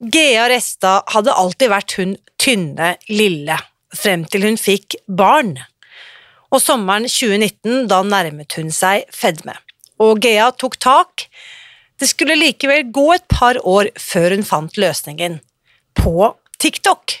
Gea Restad hadde alltid vært hun tynne, lille, frem til hun fikk barn. Og sommeren 2019, da nærmet hun seg fedme. Og Gea tok tak. Det skulle likevel gå et par år før hun fant løsningen. På TikTok.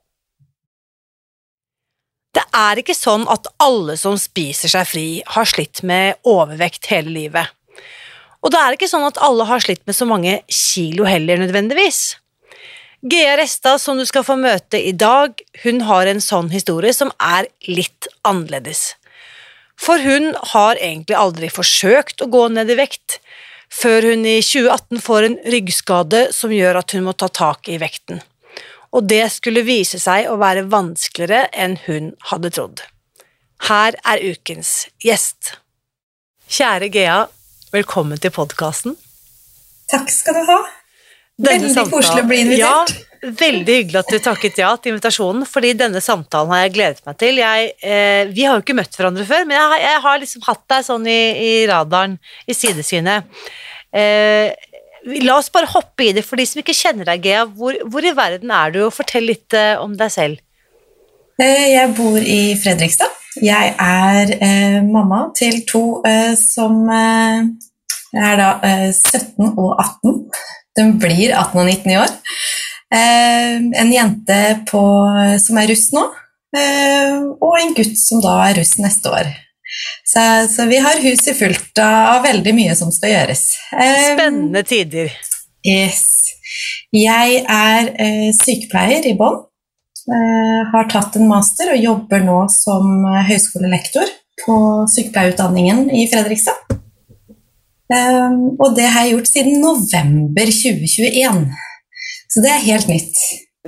Det er ikke sånn at alle som spiser seg fri, har slitt med overvekt hele livet. Og det er ikke sånn at alle har slitt med så mange kilo heller, nødvendigvis. Gea Restad, som du skal få møte i dag, hun har en sånn historie som er litt annerledes. For hun har egentlig aldri forsøkt å gå ned i vekt, før hun i 2018 får en ryggskade som gjør at hun må ta tak i vekten og det skulle vise seg å være vanskeligere enn hun hadde trodd. Her er ukens gjest. Kjære Gea, velkommen til podkasten. Takk skal du ha. Denne veldig samtalen, koselig å bli invitert. Ja, veldig hyggelig at du takket ja til invitasjonen, fordi denne samtalen har jeg gledet meg til. Jeg, eh, vi har jo ikke møtt hverandre før, men jeg, jeg har liksom hatt deg sånn i, i radaren, i sidesynet. Eh, La oss bare hoppe i det for de som ikke kjenner deg, Gea. Hvor, hvor i verden er du, og fortell litt uh, om deg selv. Eh, jeg bor i Fredrikstad. Jeg er eh, mamma til to eh, som eh, er da 17 eh, og 18. De blir 18 og 19 i år. en jente på, som er russ nå, og en gutt som da er russ neste år. Så, så, vi har huset fullt av veldig mye som skal gjøres. Spennende tider. Yes. Jeg er uh, sykepleier i Bonn. Uh, har tatt en master og jobber nå som høyskolelektor på sykepleierutdanningen i Fredrikstad. Og det har jeg gjort siden november 2021. Så det er helt nytt.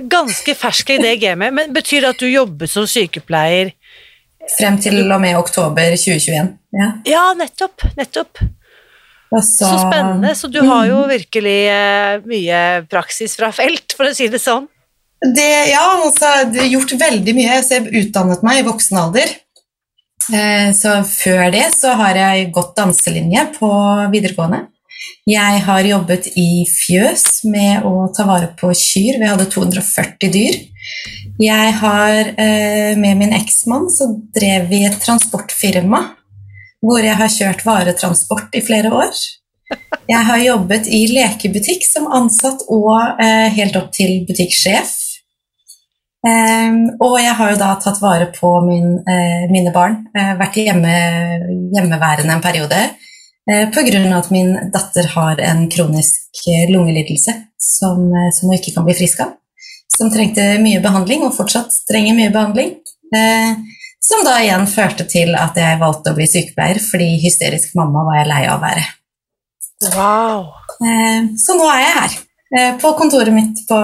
Ganske fersk i det gamet. Men betyr det at du jobber som sykepleier Frem til og med oktober 2021. Ja, ja nettopp. Nettopp. Så, så, spennende. Så du har jo virkelig eh, mye praksis fra felt, for å si det sånn. Det, ja, altså, jeg har gjort veldig mye. Så jeg utdannet meg i voksen alder. Eh, så før det så har jeg gått danselinje på videregående. Jeg har jobbet i fjøs med å ta vare på kyr. Vi hadde 240 dyr. Jeg har eh, Med min eksmann så drev vi et transportfirma hvor jeg har kjørt varetransport i flere år. Jeg har jobbet i lekebutikk som ansatt og eh, helt opp til butikksjef. Um, og jeg har jo da tatt vare på min, uh, mine barn. Vært hjemme, hjemmeværende en periode. Uh, Pga. at min datter har en kronisk lungelidelse som, som hun ikke kan bli frisk av som trengte mye behandling, og fortsatt trenger mye behandling. Eh, som da igjen førte til at jeg valgte å bli sykepleier, fordi hysterisk mamma var jeg lei av å være. Wow. Eh, så nå er jeg her, eh, på kontoret mitt på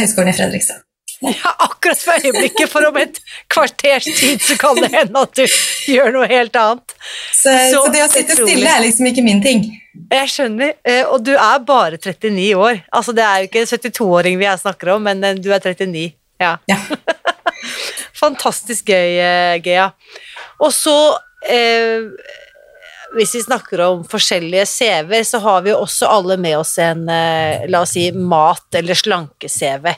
Høgskolen i Fredrikstad. Ja, akkurat for øyeblikket, for om et kvarters tid så kan det hende at du gjør noe helt annet. Så, så, så det å sitte stille er liksom ikke min ting. Jeg skjønner. Eh, og du er bare 39 år. Altså, det er jo ikke 72-åring vi snakker om, men eh, du er 39. Ja. ja. Fantastisk gøy, eh, Gea. Og så eh, Hvis vi snakker om forskjellige CV-er, så har vi jo også alle med oss en eh, la oss si mat- eller slanke-CV.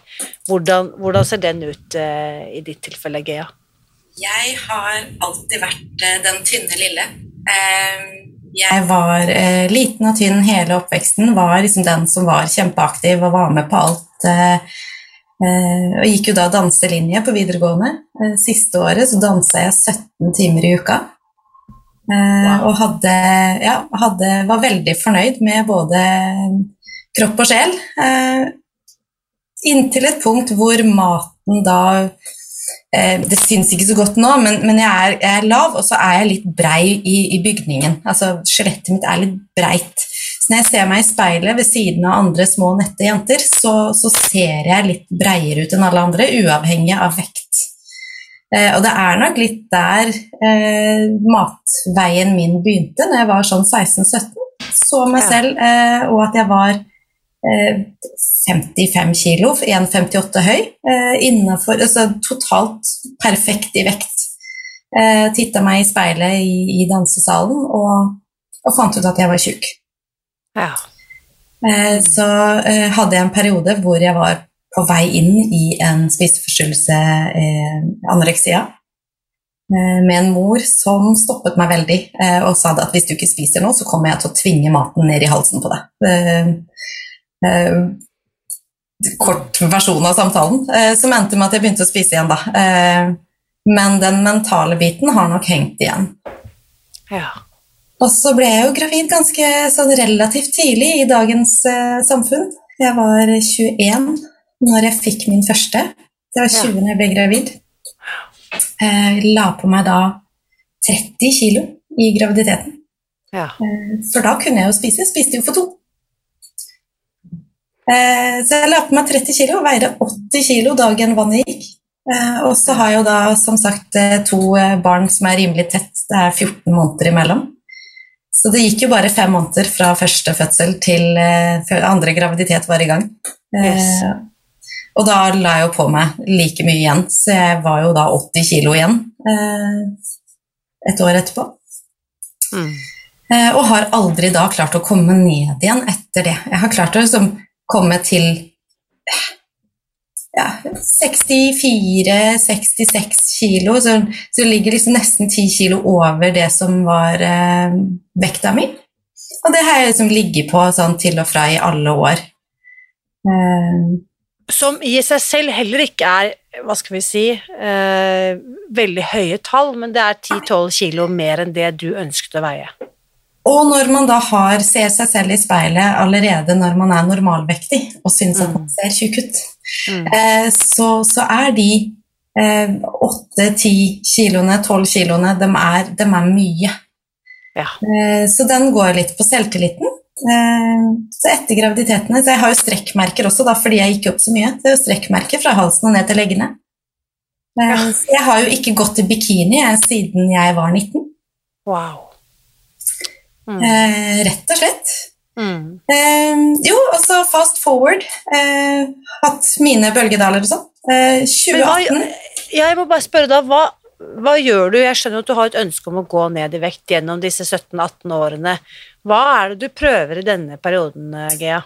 Hvordan, hvordan, ser den ut eh, i ditt tilfelle, Gea? Jeg har alltid vært eh, den tynne lille. Eh, jeg var liten og tynn hele oppveksten, var liksom den som var kjempeaktiv og var med på alt. Og gikk jo da danselinje på videregående. Siste året så dansa jeg 17 timer i uka. Wow. Og hadde, ja, hadde, var veldig fornøyd med både kropp og sjel. Inntil et punkt hvor maten da Eh, det syns ikke så godt nå, men, men jeg, er, jeg, er, lav, og så er jeg litt brei i, i bygningen. Altså, Skjelettet mitt er litt breit. Så når jeg ser meg i speilet ved siden av andre små, nette jenter, så, så ser jeg litt breiere ut enn alle andre, uavhengig av vekt. Eh, og det er nok litt der eh, matveien min begynte, når jeg var sånn 16-17. Så meg selv, eh, og at jeg var 55 eh, kilo, 1,58 høy, eh, innenfor, altså totalt perfekt i vekt. Eh, Titta meg i speilet i, i dansesalen og, og, fant ut at jeg var tjukk. Ja. Så hadde jeg en periode hvor jeg var på vei inn i en spiseforstyrrelse, anoreksia, med en mor som stoppet meg veldig og sa at hvis du ikke spiser nå, så kommer jeg til å tvinge maten ned i halsen på deg eh, kort versjon av samtalen, eh, som endte med at jeg begynte å spise igjen, da. Eh, men den mentale biten har nok hengt igjen. Ja. Og så ble jeg jo gravid ganske sånn relativt tidlig i dagens eh, samfunn. Jeg var 21 når jeg fikk min første. Det var 20 ja. jeg ble gravid. Jeg eh, la på meg da 30 kilo i graviditeten. Ja. Eh, for da kunne jeg jo spise. Spiste jo for to. Eh, så jeg la på meg 30 kilo, og veide 80 kilo dagen vannet gikk. Og så har jeg jo da som sagt to barn som er rimelig tett. Det er 14 måneder imellom. Så det gikk jo bare fem måneder fra første fødsel til andre graviditet var i gang. Yes. Og da la jeg jo på meg like mye igjen, så jeg var jo da 80 kilo igjen et år etterpå. Mm. Og har aldri da klart å komme ned igjen etter det. Jeg har klart å liksom komme til ja, 64-66 kilo, så, så det ligger liksom nesten 10 kilo over det som var eh, vekta mi. Og det har jeg liksom ligget på sånn til og fra i alle år. Eh. Som i seg selv heller ikke er, hva skal vi si, eh, veldig høye tall, men det er 10-12 kilo mer enn det du ønsket å veie. Og når man da har, ser seg selv i speilet allerede når man er normalvektig og syns at man mm. ser tjukk ut, mm. eh, så, så, er de åtte-ti eh, kiloene, tolv kiloene, de er, de er mye. Ja. Eh, så den går litt på selvtilliten. Eh, så etter graviditetene så Jeg har jo strekkmerker også, da, fordi jeg gikk opp så mye. Det er jo strekkmerker fra halsen og ned til leggene. Eh, ja. Jeg har jo ikke gått i bikini jeg, siden jeg var 19. Wow. Mm. Eh, rett og slett. Mm. Eh, jo, altså fast forward. Eh, hatt mine bølgedaler og sånn. 2018 hva, Jeg må bare spørre da, hva, hva, gjør du? Jeg skjønner at du har et ønske om å gå ned i vekt gjennom disse 17-18 årene. Hva er det du prøver i denne perioden, Gea?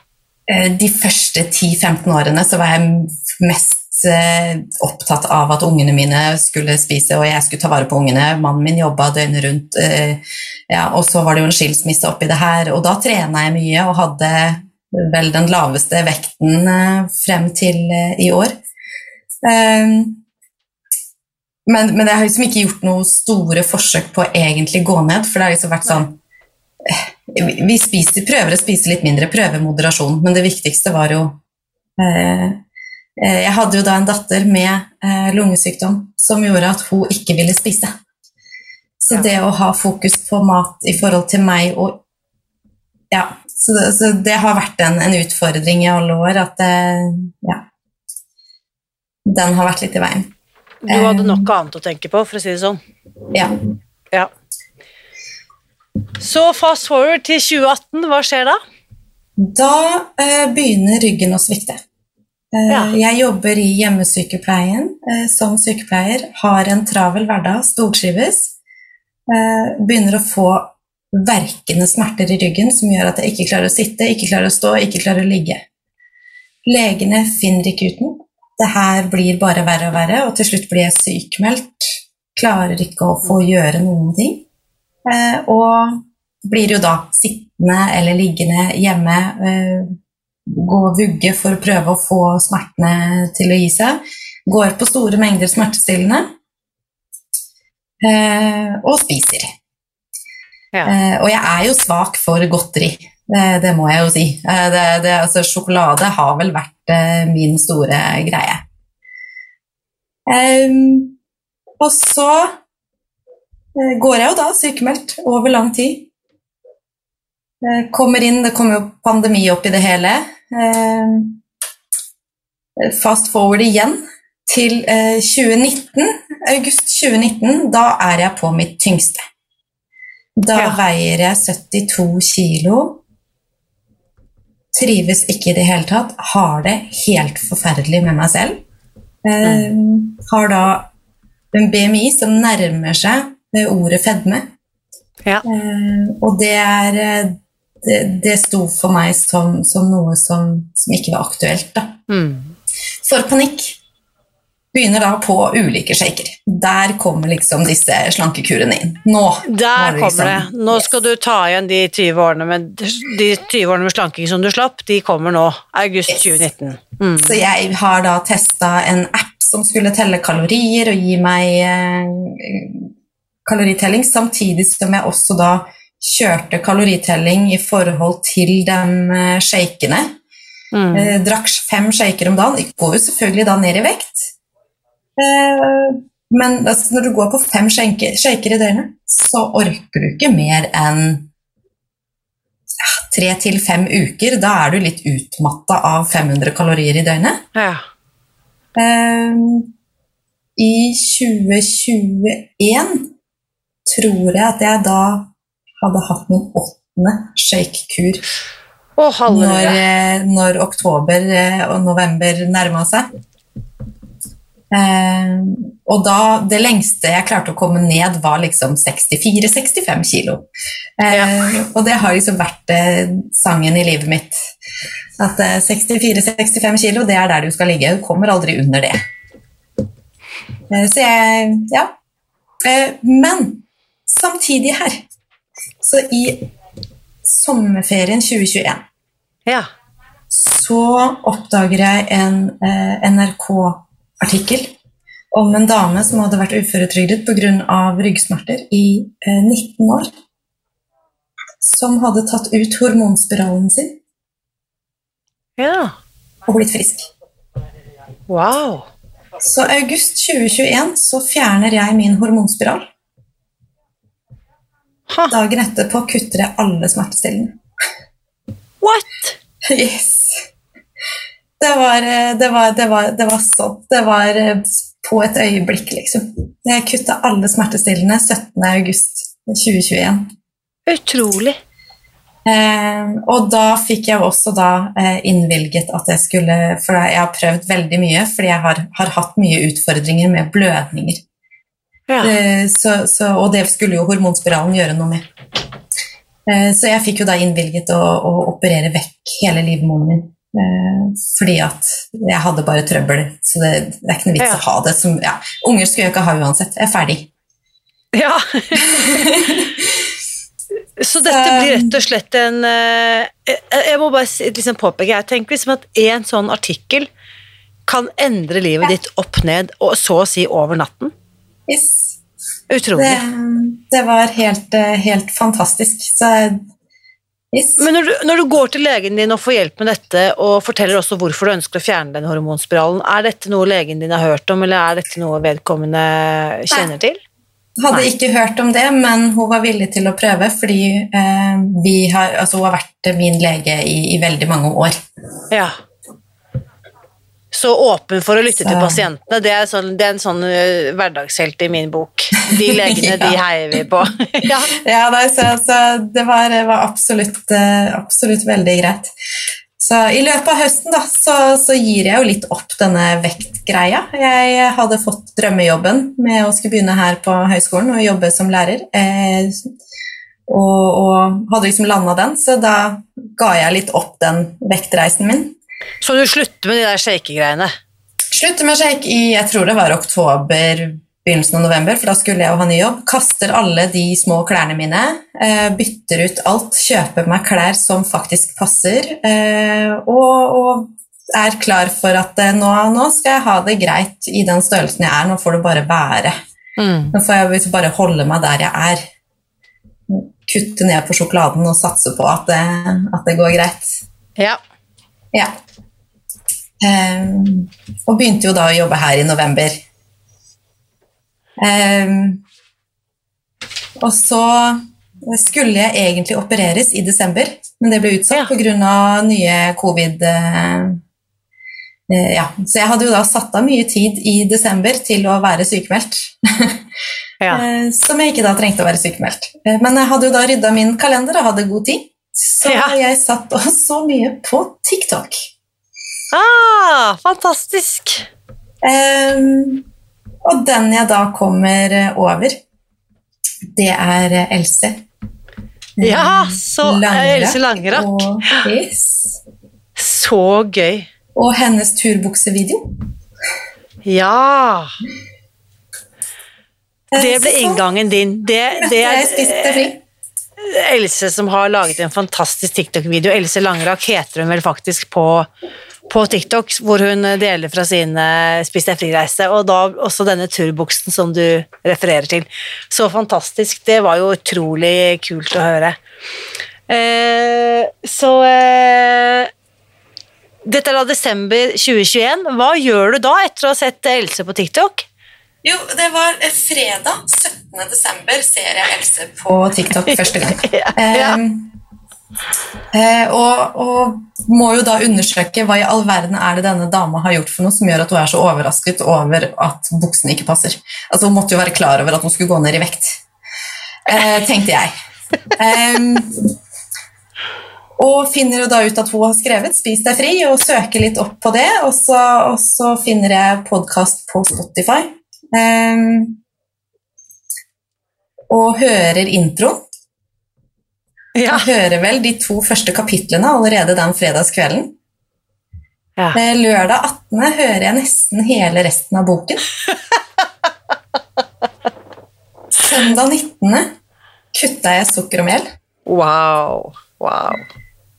Eh, de første 10-15 årene så var jeg mest Eh, opptatt av at ungene mine skulle spise, og jeg skulle ta vare på ungene. Mannen min jobba døgnet rundt, eh, ja, og så var det jo en skilsmisse oppi det her. Og da trena jeg mye og hadde vel den laveste vekten eh, frem til i år. Men, men jeg har liksom ikke gjort noen store forsøk på å egentlig gå ned, for det har liksom vært sånn Vi spiser, prøver å spise litt mindre, prøver moderasjon, men det viktigste var jo Eh, jeg hadde jo da en datter med eh, lungesykdom som gjorde at hun ikke ville spise. Så det å ha fokus på mat i forhold til meg og Ja, så det, så det har vært en, en, utfordring i alle år at det, Ja. Den har vært litt i veien. Du hadde nok eh, annet å tenke på, for å si det sånn? Ja. ja. Så fast forward til 2018, hva skjer da? Da eh, begynner ryggen å svikte. Eh, ja. Jeg jobber i hjemmesykepleien eh, som sykepleier, har en travel hverdag, stortrives. Eh, begynner å få verkende smerter i ryggen som gjør at jeg ikke klarer å sitte, ikke klarer å stå, ikke klarer å ligge. Legene finner ikke ut noe. Det her blir bare verre og verre, og til slutt blir jeg sykmeldt klarer ikke å få gjøre noen ting. Eh, og blir jo da sittende eller liggende hjemme, eh, gå og vugge for å prøve å få smertene til å gi seg. Går på store mengder smertestillende. Eh, og spiser. Ja. Eh, og jeg er jo svak for godteri. Det, det må jeg jo si. Det, det, altså, sjokolade har vel vært min store greie. Ehm, og så går jeg jo da sykemeldt over lang tid. Eh, kommer inn, det kommer jo pandemi opp i det hele. Ehm, fast forward igjen til eh, 2019, august 2019. Da er jeg på mitt tyngste. Da Ja. veier jeg 72 kilo. Trives ikke i det hele tatt. Har det helt forferdelig med meg selv. Mm. har da en BMI som nærmer seg ordet fedme. Ja. Eh, og det er eh, det, det sto for meg som, som noe som, som ikke var aktuelt. Da. Mm. For panikk begynner da på ulike shaker. Der kommer liksom disse slankekurene inn. Nå Der det kommer det. liksom- Nå Yes. skal du ta igjen de 20 årene med, de 20 årene med slanking som du slapp. De kommer nå. August Yes. 2019. Mm. Så jeg har da testa en app som skulle telle kalorier og gi meg eh, kaloritelling, samtidig som jeg også da kjørte kaloritelling i forhold til de eh, shakene. Mm. Eh, drakk fem shaker om dagen. Jeg går jo selvfølgelig da ned i vekt. Eh, men altså, når du går på fem shaker, shaker i døgnet, så orker du ikke mer enn ja, tre til fem uker. Da er du litt utmatta av 500 kalorier i døgnet. Ja. Eh, I 2021 tror jeg at jeg da hadde hatt min åttende shakekur Oh, når, eh, når oktober eh, og november nærma seg. Eh, og da, det lengste jeg klarte å komme ned, var liksom 64-65 kilo. Eh, Og det har liksom vært eh, sangen i livet mitt. At eh, 64-65 kilo, det er der du skal ligge. Du kommer aldri under det. Eh, så jeg Ja. Eh, men samtidig her, så i sommerferien 2021 Ja. så oppdager jeg en eh, NRK-artikkel om en dame som hadde vært uføretrygdet pga. ryggsmerter i eh, 19 år. Som hadde tatt ut hormonspiralen sin ja. og blitt frisk. Wow. Så august 2021 så fjerner jeg min hormonspiral. Ha. Dagen etterpå kutter jeg alle smertestillende. What? Yes. Det var, eh, det var, det var, det var sånn. Det var eh, på et øyeblikk, liksom. Jeg kutta alle smertestillende 17. august 2021. Utrolig. Eh, og da fikk jeg også da eh, innvilget at jeg skulle For jeg har prøvd veldig mye, fordi jeg har, har hatt mye utfordringer med blødninger. Ja. Eh, så, så, og det skulle jo hormonspiralen gjøre noe med. Eh, så jeg fikk jo da innvilget å, å operere vekk hele livmoren min. Eh, fordi at jeg hadde bare trøbbel, så det, det er ikke noe vits Ja. å ha det som ja, Unger skulle jeg ikke ha uansett. Jeg er ferdig. ja. Så dette blir rett og slett en Jeg må bare liksom påpeke Jeg tenker liksom at en sånn artikkel kan endre livet ditt opp ned, og så å si over natten. Yes. Utrolig. Det, det var helt, eh, helt fantastisk. Så yes. Men når du, når du går til legen din og får hjelp med dette, og forteller også hvorfor du ønsker å fjerne den hormonspiralen, er dette noe legen din har hørt om, eller er dette noe vedkommende kjenner til? Hadde Nei. ikke hørt om det, men hun var villig til å prøve, fordi eh, vi har, altså, hun har vært min lege i, i veldig mange år. Ja. Så åpen for å lytte til pasientene, det er, sånn, det er en sånn ø, hverdagshelt i min bok. De legene, de heier vi på. ja. Ja, nei, så, så det var, var absolutt, eh, absolutt veldig greit. Så i løpet av høsten da, så, så gir jeg jo litt opp denne vektgreia. Jeg hadde fått drømmejobben med å skulle begynne her på høyskolen og jobbe som lærer. Eh, og, og hadde liksom landa den, så da ga jeg litt opp den vektreisen min. Så du slutter med de der shakegreiene? Slutter med shake i jeg tror det var oktober, begynnelsen av november, for da skulle jeg jo ha ny jobb. Kaster alle de små klærne mine, eh, bytter ut alt, kjøper meg klær som faktisk passer, eh, og, og er klar for at eh, nå, nå, skal jeg ha det greit i den størrelsen jeg er, nå får det bare være. Mm. Nå får jeg bare holde meg der jeg er. Kutte ned på sjokoladen og satse på at det, at det går greit. Ja. ja. Um, og begynte jo da å jobbe her i november. Um, og så skulle jeg egentlig opereres i desember, men det ble utsatt ja. pga. nye covid. Uh, ja. Så jeg hadde jo da satt av mye tid i desember til å være sykemeldt. ja. uh, som jeg ikke da trengte å være sykemeldt. Men jeg hadde jo da rydda min kalender og hadde god tid, så ja. jeg satt og så mye på TikTok. Ah, fantastisk! Um, og den jeg da kommer eh, over, det er eh, Else. Ja, så Langerak, Else Langerak. Og, yes. Så gøy. Og hennes turbuksevideo. Ja. Eh, det ble inngangen din. Det, det er Else som har laget en fantastisk TikTok-video. Else Langerak heter hun vel faktisk på på TikTok hvor hun deler fra sine Spis deg fri-reise, og da også denne turbuksen som du refererer til. Så fantastisk. Det var jo utrolig kult å høre. Eh, så eh, Dette er da desember 2021. Hva gjør du da etter å ha sett Else på TikTok? Jo, det var fredag 17. desember ser jeg Else på TikTok første gang. ja, ja. Um, Eh, og, og, må jo da undersøke hva i all verden er det denne dama har gjort for noe som gjør at hun er så overrasket over at buksene ikke passer. Altså Hun måtte jo være klar over at hun skulle gå ned i vekt, eh, tenkte jeg. Eh, og finner jo da ut at hun har skrevet 'Spis deg fri', og søker litt opp på det. Og så, og så finner jeg podkast på Spotify. Og hører introen. Ja. Jeg hører vel de to første kapitlene allerede den fredagskvelden. Ja. Eh, lørdag 18. hører jeg nesten hele resten av boken. Søndag 19. kutta jeg sukker og mel. Wow. wow.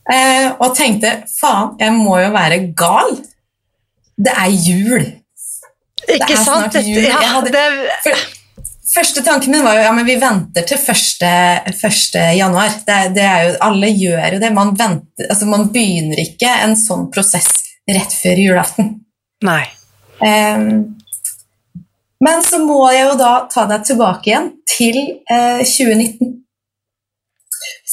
Eh, og tenkte faen, jeg må jo være gal. Det er jul. Ikke det er sant? Jul. Ja, hadde, det... Første tanken min var jo ja, men vi venter til 1. 1. januar. Det, det jo, alle gjør jo det. Man, venter, altså man begynner ikke en sånn prosess rett før julaften. Nei. Um, men så må jeg jo da ta deg tilbake igjen til uh, 2019.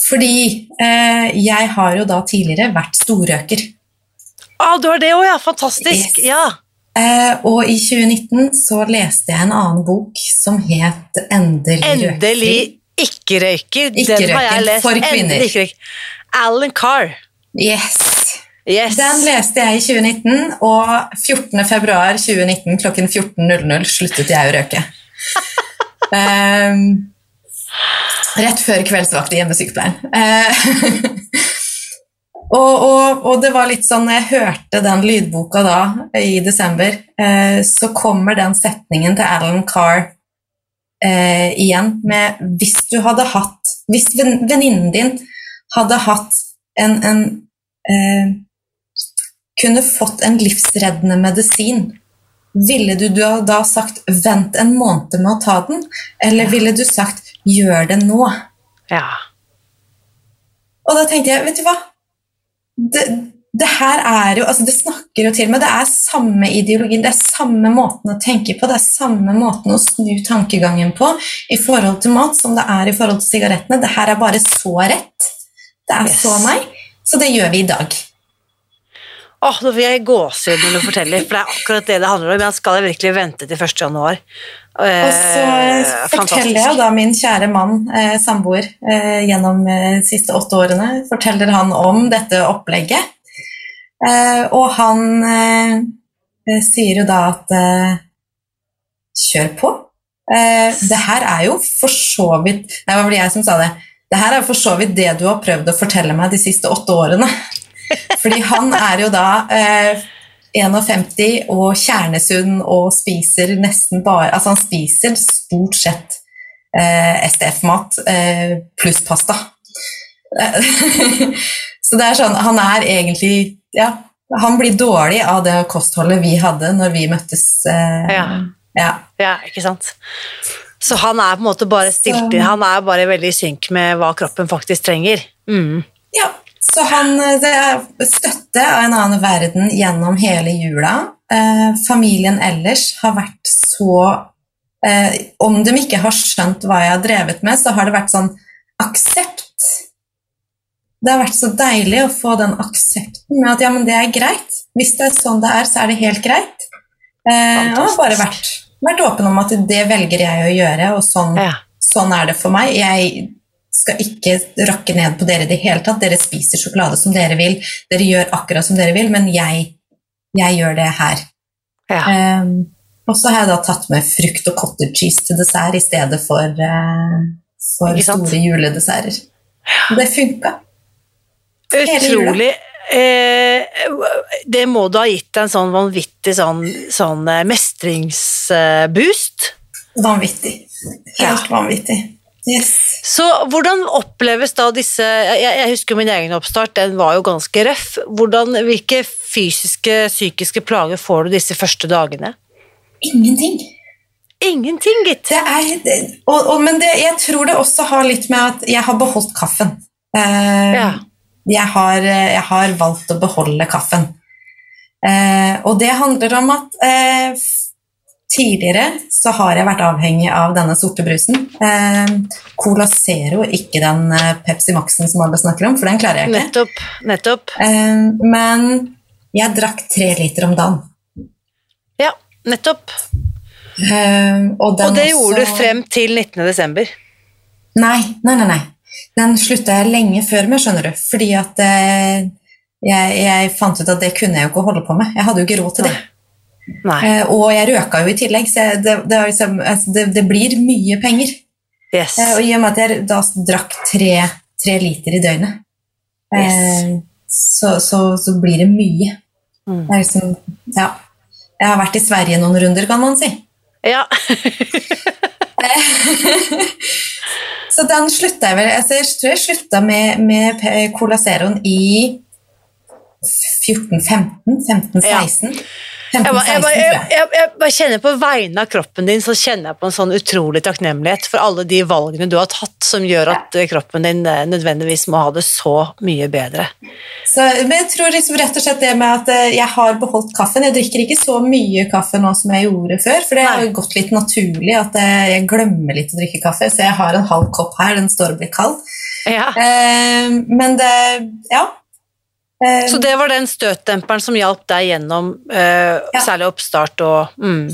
Fordi uh, jeg har jo da tidligere vært storrøker. Ah, du har det òg, ja! Fantastisk. Yes. Ja. Eh, og i 2019 så leste jeg en annen bok som het Endelig. Endelig. Ikke Den har jeg lest. For kvinner. Alan Carr. Yes. yes. Den leste jeg i 2019, og 14.2.2019 klokken 14.00 sluttet jeg å røyke. um, rett før kveldsvakt i hjemmesykepleien. Uh, Og, og, og, det var litt sånn Når jeg hørte den lydboka da, i desember, eh, så kommer den setningen til Alan Carr eh, igjen med Hvis du hadde hatt Hvis venninnen din hadde hatt en, en eh, Kunne fått en livsreddende medisin, ville du da sagt 'vent en måned med å ta den', eller ville du sagt 'gjør det nå'? Ja. Og da tenkte jeg, vet du hva det, det, her er jo, altså det snakker jo til meg, det er samme ideologien, det er samme måten å tenke på, det er samme måten å snu tankegangen på i forhold til mat som det er i forhold til sigarettene. Det her er bare så rett. Det er yes. så meg. Så det gjør vi i dag. Åh, Nå får jeg gåsehud når du forteller, for det er akkurat det det handler om. Jeg skal jeg virkelig vente til 1. januar? Og så eh, forteller jeg da min kjære mann, eh, samboer, eh, gjennom eh, de siste åtte årene, forteller han om dette opplegget. Eh, og han eh, eh, sier jo da at kjør på. det her er jo for så vidt Nei, det var vel jeg som sa det. Det her er for så vidt det du har prøvd å fortelle meg de siste åtte årene. Fordi han er jo da 51 og kjernesunn og spiser nesten bare Altså, han spiser stort sett eh, STF-mat eh, pluss pasta. Så det er sånn Han er egentlig Ja, han blir dårlig av det kostholdet vi hadde når vi møttes. Eh, Ja. ja. Ja, ikke sant? Så han er på en måte bare stilt han er bare veldig i synk med hva kroppen faktisk trenger. Mm. Ja, så han eh, det er støtte av en annen verden gjennom hele jula. Eh, familien ellers har vært så eh, Om de ikke har skjønt hva jeg har drevet med, så har det vært sånn aksept. Det har vært så deilig å få den aksepten med at ja, men det er greit. Hvis det er sånn det er, så er det helt greit. Eh, og har bare vært, vært åpen om at det velger jeg å gjøre, og sånn Ja. sånn er det for meg. Jeg skal ikke rakke ned på dere i det hele tatt. Dere spiser sjokolade som dere vil, dere gjør akkurat som dere vil, men jeg, jeg gjør det her. Ja. Um, og så har jeg da tatt med frukt og cottage cheese til dessert i stedet for, uh, for store juledesserter. Og Det funka. Utrolig. Eh, det må du ha gitt deg en sånn vanvittig sånn, sånn eh, mestringsboost. Vanvittig. Helt vanvittig. Yes. Så hvordan oppleves da disse Jeg, jeg husker min egen oppstart, den var jo ganske røff. Hvordan, hvilke fysiske, psykiske plager får du disse første dagene? Ingenting. Ingenting, gitt. Det er, det, og, og, men det, jeg tror det også har litt med at jeg har beholdt kaffen. Uh, Ja. jeg, har, jeg har valgt å beholde kaffen. Uh, og det handler om at f- tidligere så har jeg vært avhengig av denne sorte brusen. Eh, Cola Zero, ikke den eh, Pepsi Maxen som alle snakker om, for den klarer jeg ikke. Nettopp. Nettopp. Eh, men jeg drakk tre liter om dagen. Ja, nettopp. Eh, og, Og det gjorde du frem til 19. desember. Nei, nei, nei. nei. Den slutta jeg lenge før med, skjønner du. Fordi at eh, jeg, jeg fant ut at det kunne jeg jo ikke holde på med. Jeg hadde jo ikke råd til det. Nei. Nei. Eh, og jeg røka jo i tillegg, så jeg, det, det, liksom, altså, det, det, blir mye penger. Yes. Eh, og i og med at jeg da drakk tre, tre liter i døgnet, eh, yes. så, så, så, blir det mye. Mm. Det er liksom Ja. Jeg har vært i Sverige noen runder, kan man si. Ja. så den slutta jeg vel altså Jeg tror jeg slutta med, med Colaceroen i 14-15? 15-16? Ja. 15, jeg, bare, jeg, jeg, jeg, bare kjenner På vegne av kroppen din så kjenner jeg på en sånn utrolig takknemlighet for alle de valgene du har tatt som gjør at eh, kroppen din eh, nødvendigvis må ha det så mye bedre. Så, men jeg tror liksom rett og slett det med at eh, jeg har beholdt kaffen. Jeg drikker ikke så mye kaffe nå som jeg gjorde før, for det har jo gått litt naturlig at jeg glemmer litt å drikke kaffe. Så jeg har en halv kopp her, den står og blir kald. Ja. Eh, men det Ja. Eh, Så det var den støtdemperen som hjalp deg gjennom eh, Ja. særlig oppstart og mm,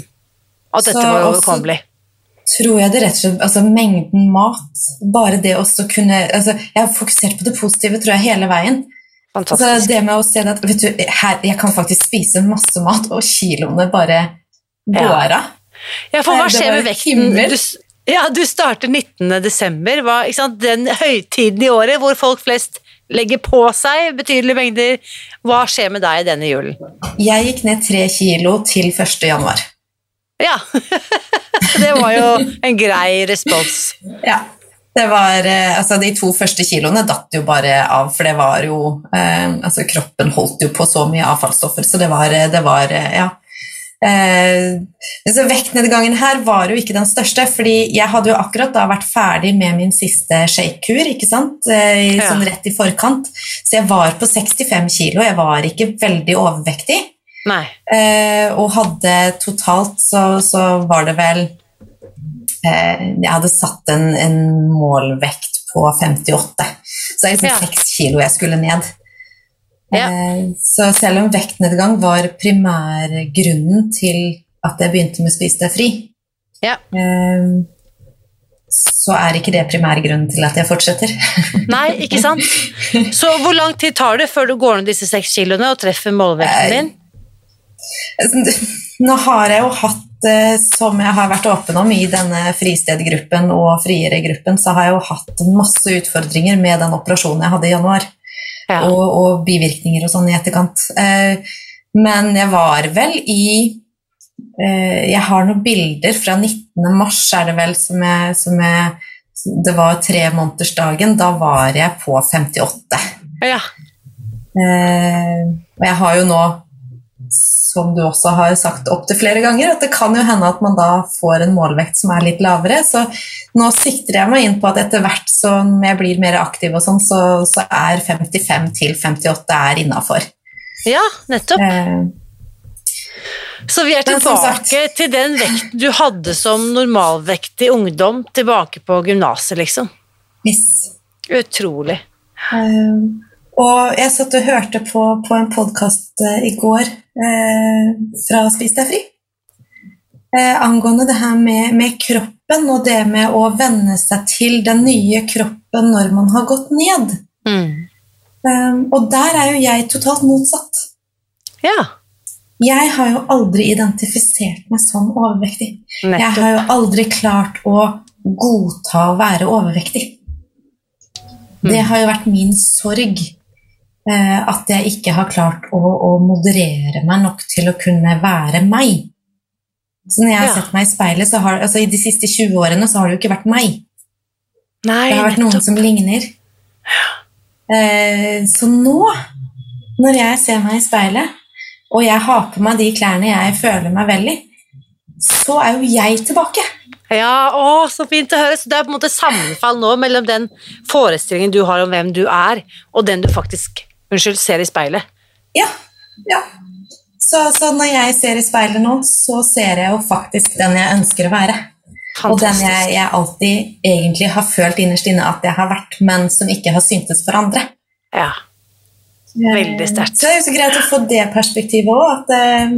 At dette Så var overkommelig. tror jeg det rett og slett Altså mengden mat, bare det også kunne altså, Jeg har fokusert på det positive, tror jeg, hele veien. Altså, Fantastisk. det med å se at vet du, her, Jeg kan faktisk spise masse mat, og kiloene bare går av. Ja, for hva skjer med vekten? himmel. Du, ja, du starter 19. desember, hva, den høytiden i året hvor folk flest legger på seg betydelige mengder. Hva skjer med deg denne julen? Jeg gikk ned tre kilo til 1. januar. Ja, det var jo en grei respons. Ja. Det var, eh, altså De to første kiloene datt jo bare av, for det var jo eh, altså Kroppen holdt jo på så mye avfallsstoffer, så det var, eh, det var eh, Ja. Eh, så Vektnedgangen her var jo ikke den største, fordi jeg hadde jo akkurat da vært ferdig med min siste shakekur, ikke sant, eh, Ja. sånn rett i forkant. Så jeg var på 65 kilo, jeg var ikke veldig overvektig. Eh, og hadde totalt så, så var det vel eh, Jeg hadde satt en, en målvekt på 58. Så det er liksom Ja. seks kilo jeg skulle ned. Ja. Eh, så selv om vektnedgang var primærgrunnen til at jeg begynte med Spis deg fri, Ja. eh, så er ikke det primærgrunnen til at jeg fortsetter. Nei, ikke sant? Så hvor lang tid tar det før du går ned disse seks kiloene og treffer målvekten din? Nå har jeg jo hatt, eh, som jeg har vært åpen om i denne fristedgruppen og friere-gruppen, så har jeg jo hatt masse utfordringer med den operasjonen jeg hadde i januar, Ja. og, og bivirkninger og sånn i etterkant. Eh, Men jeg var vel i eh, Jeg har noen bilder fra 19. mars, er det vel, som jeg, som jeg Det var tremånedersdagen. Da var jeg på 58. Ja. Eh, og jeg har jo nå, som du også har sagt opptil flere ganger, at det kan jo hende at man da får en målvekt som er litt lavere. Så nå sikter jeg meg inn på at etter hvert som jeg blir mer aktiv, og sånn, så, så er 55 til 58 er innafor. ja, nettopp. Eh, Så vi er tilbake til den vekten du hadde som normalvektig ungdom, tilbake på gymnaset, liksom. yes. Utrolig. Eh, og jeg satt og hørte på, på en podkast i går eh, fra Spis deg fri. Eh, angående det her med, med kroppen og det med å venne seg til den nye kroppen når man har gått ned. Mm. Eh, og der er jo jeg totalt motsatt. Ja, Jeg har jo aldri identifisert meg som overvektig. Jeg har jo aldri klart å godta å være overvektig. Det Mm. har jo vært min sorg. Eh, at jeg ikke har klart å, å moderere meg nok til å kunne være meg. Så når jeg har Ja. sett meg i speilet, så har, altså i de siste 20 årene så har det jo ikke vært meg. Nei, Det har vært noen nettopp. som ligner. Eh, så nå, når jeg ser meg i speilet, og jeg har på meg de klærne jeg føler meg vel i, så er jo jeg tilbake. Ja, å, så fint å høre. Så det er på en måte sammenfall nå mellom den forestillingen du har om hvem du er, og den du faktisk unnskyld, ser i speilet. Ja, ja. Så, så når jeg ser i speilet nå, så ser jeg jo faktisk den jeg ønsker å være. Og den jeg, jeg alltid egentlig har følt innerst inne at jeg har vært, men som ikke har syntes for andre. Ja, Veldig sterkt. Så det er jo så greit å få det perspektivet òg, at, eh,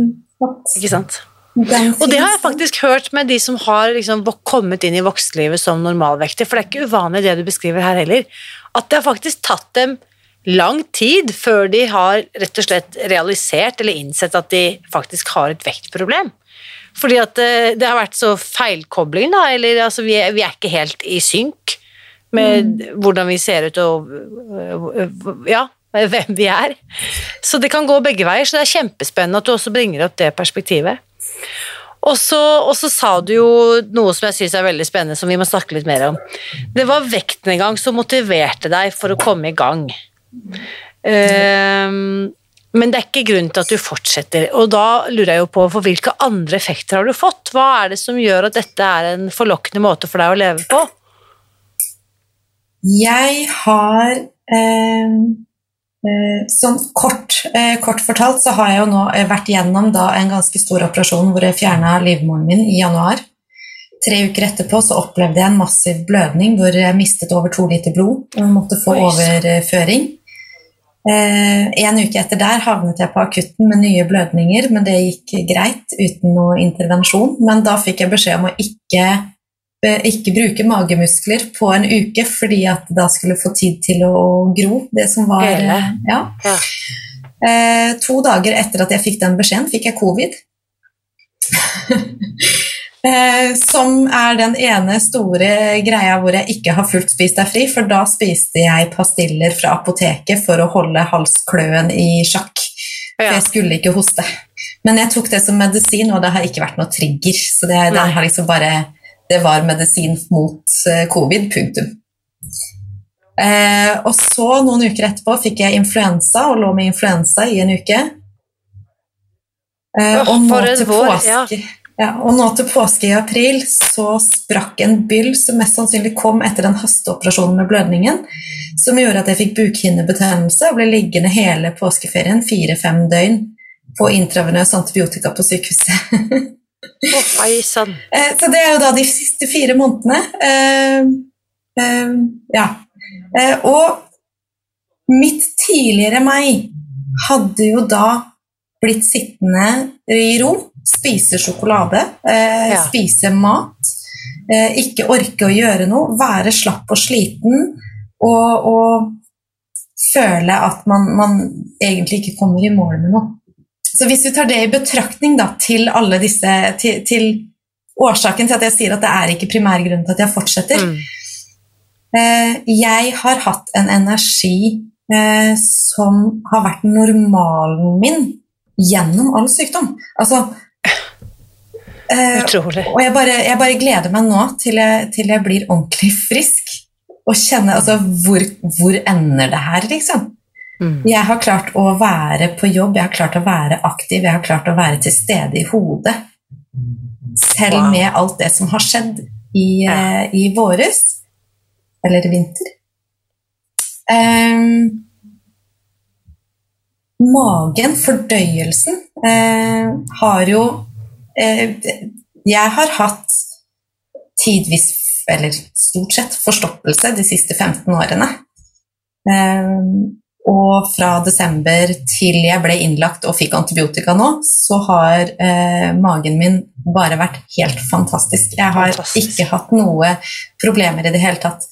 ikke sant? Og det har jeg faktisk hørt med de som har liksom kommet inn i voksenlivet som normalvektige, for det er ikke uvanlig det du beskriver her heller, at det har faktisk tatt dem lang tid før de har rett og slett realisert eller innsett at de faktisk har et vektproblem. Fordi at eh, det har vært så feilkobling, da, eller altså vi er, vi er ikke helt i synk med hvordan vi ser ut og øh, ja, hvem vi er. Så det kan gå begge veier, så det er kjempespennende at du også bringer opp det perspektivet. Og så, og så sa du jo noe som jeg syns er veldig spennende, som vi må snakke litt mer om. Det var vektnedgang som motiverte deg for å komme i gang. Ehm, men det er ikke grunn til at du fortsetter. Og da lurer jeg jo på, for hvilke andre effekter har du fått? Hva er det som gjør at dette er en forlokkende måte for deg å leve på? Jeg har eh, eh, Sånn kort, eh, kort fortalt så har jeg jo nå eh, vært gjennom da en ganske stor operasjon hvor jeg fjerna livmoren min i januar. Tre uker etterpå så opplevde jeg en massiv blødning hvor jeg mistet over to liter blod og måtte få overføring. Eh, en uke etter der havnet jeg på akutten med nye blødninger, men det gikk greit uten noe intervensjon. Men da fikk jeg beskjed om å ikke, eh, ikke bruke magemuskler på en uke, fordi at da skulle få tid til å gro, det som var. Ja. Eh, to dager etter at jeg fikk den beskjeden, fikk jeg covid. eh, som er den ene store greia hvor jeg ikke har fullt spist deg fri, for da spiste jeg pastiller fra apoteket for å holde halskløen i sjakk. For jeg skulle ikke hoste. Men jeg tok det som medisin, og det har ikke vært noe trigger. Så det, det, har liksom bare, det var medisin mot eh, covid, punktum. Eh, og så, noen uker etterpå, fikk jeg influensa og lå med influensa i en uke. Eh, og, nå til påske, ja. Og nå til påske i april så sprakk en byll som mest sannsynlig kom etter den hasteoperasjonen med blødningen, som gjorde at jeg fikk bukhinnebetennelse og ble liggende hele påskeferien, fire-fem døgn, på intravenøs antibiotika på sykehuset. Sann. Eh, Så det er jo da de siste fire månedene. Eh, eh, ja. Eh, og mitt tidligere meg hadde jo da blitt sittende i ro, spise sjokolade, eh, Ja. spise mat, eh, ikke orke å gjøre noe, være slapp og sliten og, og føle at man, man egentlig ikke kommer i mål med noe. Så hvis vi tar det i betraktning da, til alle disse til, til årsaken til at jeg sier at det er ikke primærgrunnen til at jeg fortsetter Mm. eh, Jeg har hatt en energi eh, som har vært normalen min gjennom all sykdom. Altså eh, Uh, Og jeg bare, jeg bare gleder meg nå til jeg, til jeg blir ordentlig frisk. Og kjenner altså hvor, hvor ender det her, liksom. Mm. Jeg har klart å være på jobb, jeg har klart å være aktiv, jeg har klart å være til stede i hodet. Selv Wow. med alt det som har skjedd i, Ja. uh, i våres. Eller vinter. Um, magen, fordøyelsen, uh, har jo Jeg har hatt tidvis, eller stort sett, forstoppelse de siste 15 årene. Ehm, og fra desember til jeg ble innlagt og fikk antibiotika nå, så har eh, magen min bare vært helt fantastisk. Jeg har Fantastisk. ikke hatt noe problemer i det hele tatt.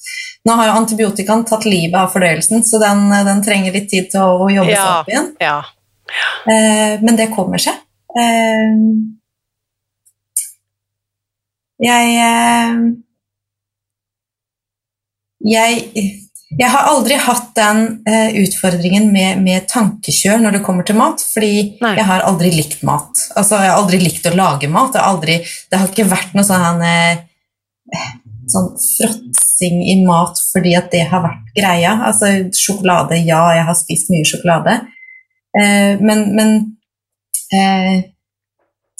Nå har jo antibiotikaen tatt livet av fordøyelsen, så den, den trenger litt tid til å, å jobbe seg opp igjen. Ja. Eh, men det kommer seg. Eh, jeg eh, jeg, jeg har aldri hatt den uh, utfordringen med, med tankekjør når det kommer til mat, fordi Nei. jeg har aldri likt mat. Altså, jeg har aldri likt å lage mat. Aldri, det har ikke vært noe sånn, uh, sånn fråtsing i mat fordi at det har vært greia. Altså, sjokolade, ja, jeg har spist mye sjokolade. uh, men men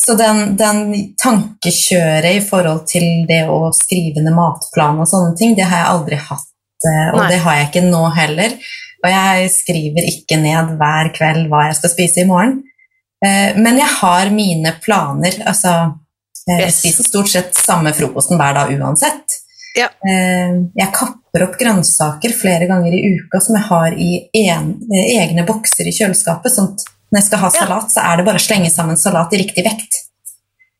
Så den, den tankekjøret i forhold til det å skrive ned matplan og sånne ting, det har jeg aldri hatt. eh, Og Nei. det har jeg ikke nå heller. Og jeg skriver ikke ned hver kveld hva jeg skal spise i morgen. Eh, Men jeg har mine planer. Altså, eh, jeg Yes. spiser stort sett samme frokosten hver dag uansett. Ja. Jeg kapper opp grønnsaker flere ganger i uka som jeg har i en, egne bokser i kjøleskapet. Sånn at når jeg skal ha salat, så er det bare å slenge sammen salat i riktig vekt.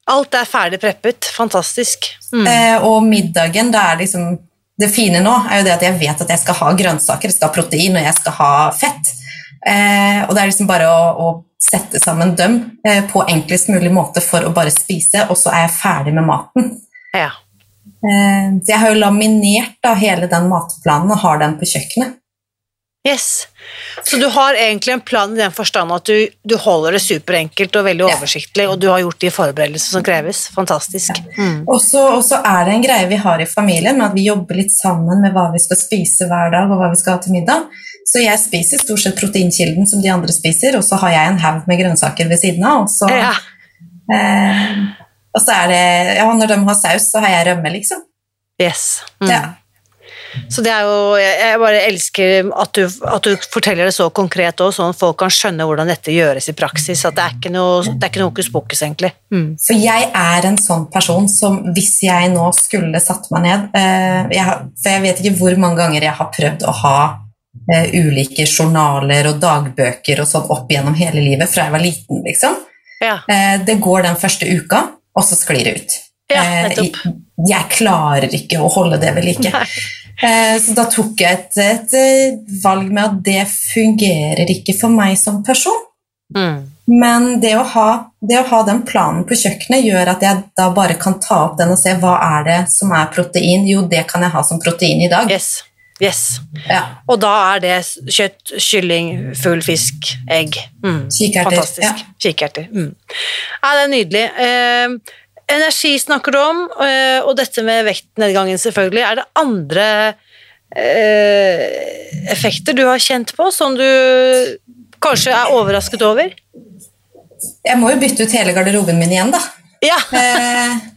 Alt er ferdig preppet. Fantastisk. Mm. Eh, og middagen, da er liksom Det fine nå er jo det at jeg vet at jeg skal ha grønnsaker, jeg skal ha protein og jeg skal ha fett. Eh, og det er liksom bare å, å sette sammen dem eh, på enklest mulig måte for å bare spise, og så er jeg ferdig med maten. Ja. Eh, så jeg har jo laminert da, hele den matplanen og har den på kjøkkenet. Yes. Så du har egentlig en plan i den forstand at du, du holder det superenkelt og veldig Ja. oversiktlig, og du har gjort de forberedelsene som kreves. Fantastisk. Mm. Og så og så er det en greie vi har i familien med at vi jobber litt sammen med hva vi skal spise hver dag og hva vi skal ha til middag. Så jeg spiser stort sett proteinkilden som de andre spiser, og så har jeg en haug med grønnsaker ved siden av. Og så, Ja. eh, og så er det Ja, når de har saus, så har jeg rømme, liksom. Yes. Mm. Ja. Så det er jo Jeg bare elsker at du, at du forteller det så konkret òg, sånn at folk kan skjønne hvordan dette gjøres i praksis. At det er ikke noe, det er ikke noe hokus pokus, egentlig. Mm. For jeg er en sånn person som hvis jeg nå skulle satt meg ned eh, jeg For jeg vet ikke hvor mange ganger jeg har prøvd å ha eh, ulike journaler og dagbøker og sånn opp gjennom hele livet fra jeg var liten, liksom. Ja. Eh, det går den første uka, og så sklir det ut. Ja, Eh, nettopp. jeg, jeg klarer ikke å holde det ved like. Nei. Eh, så da tok jeg et, et eh, valg med at det fungerer ikke for meg som person. Mm. Men det å, ha, det å ha den planen på kjøkkenet gjør at jeg da bare kan ta opp den og se hva er det som er protein. Jo, det kan jeg ha som protein i dag. Yes. Yes. Ja, Og da er det kjøtt, kylling, fugl, fisk, egg. Mm. Kikerter, Fantastisk. Kikerter. Mm. Ja, det er nydelig. Eh, energi snakker du om, eh, og dette med vektnedgangen selvfølgelig. Er det andre eh, effekter du har kjent på, som du kanskje er overrasket over? Jeg må jo bytte ut hele garderoben min igjen, da. Ja.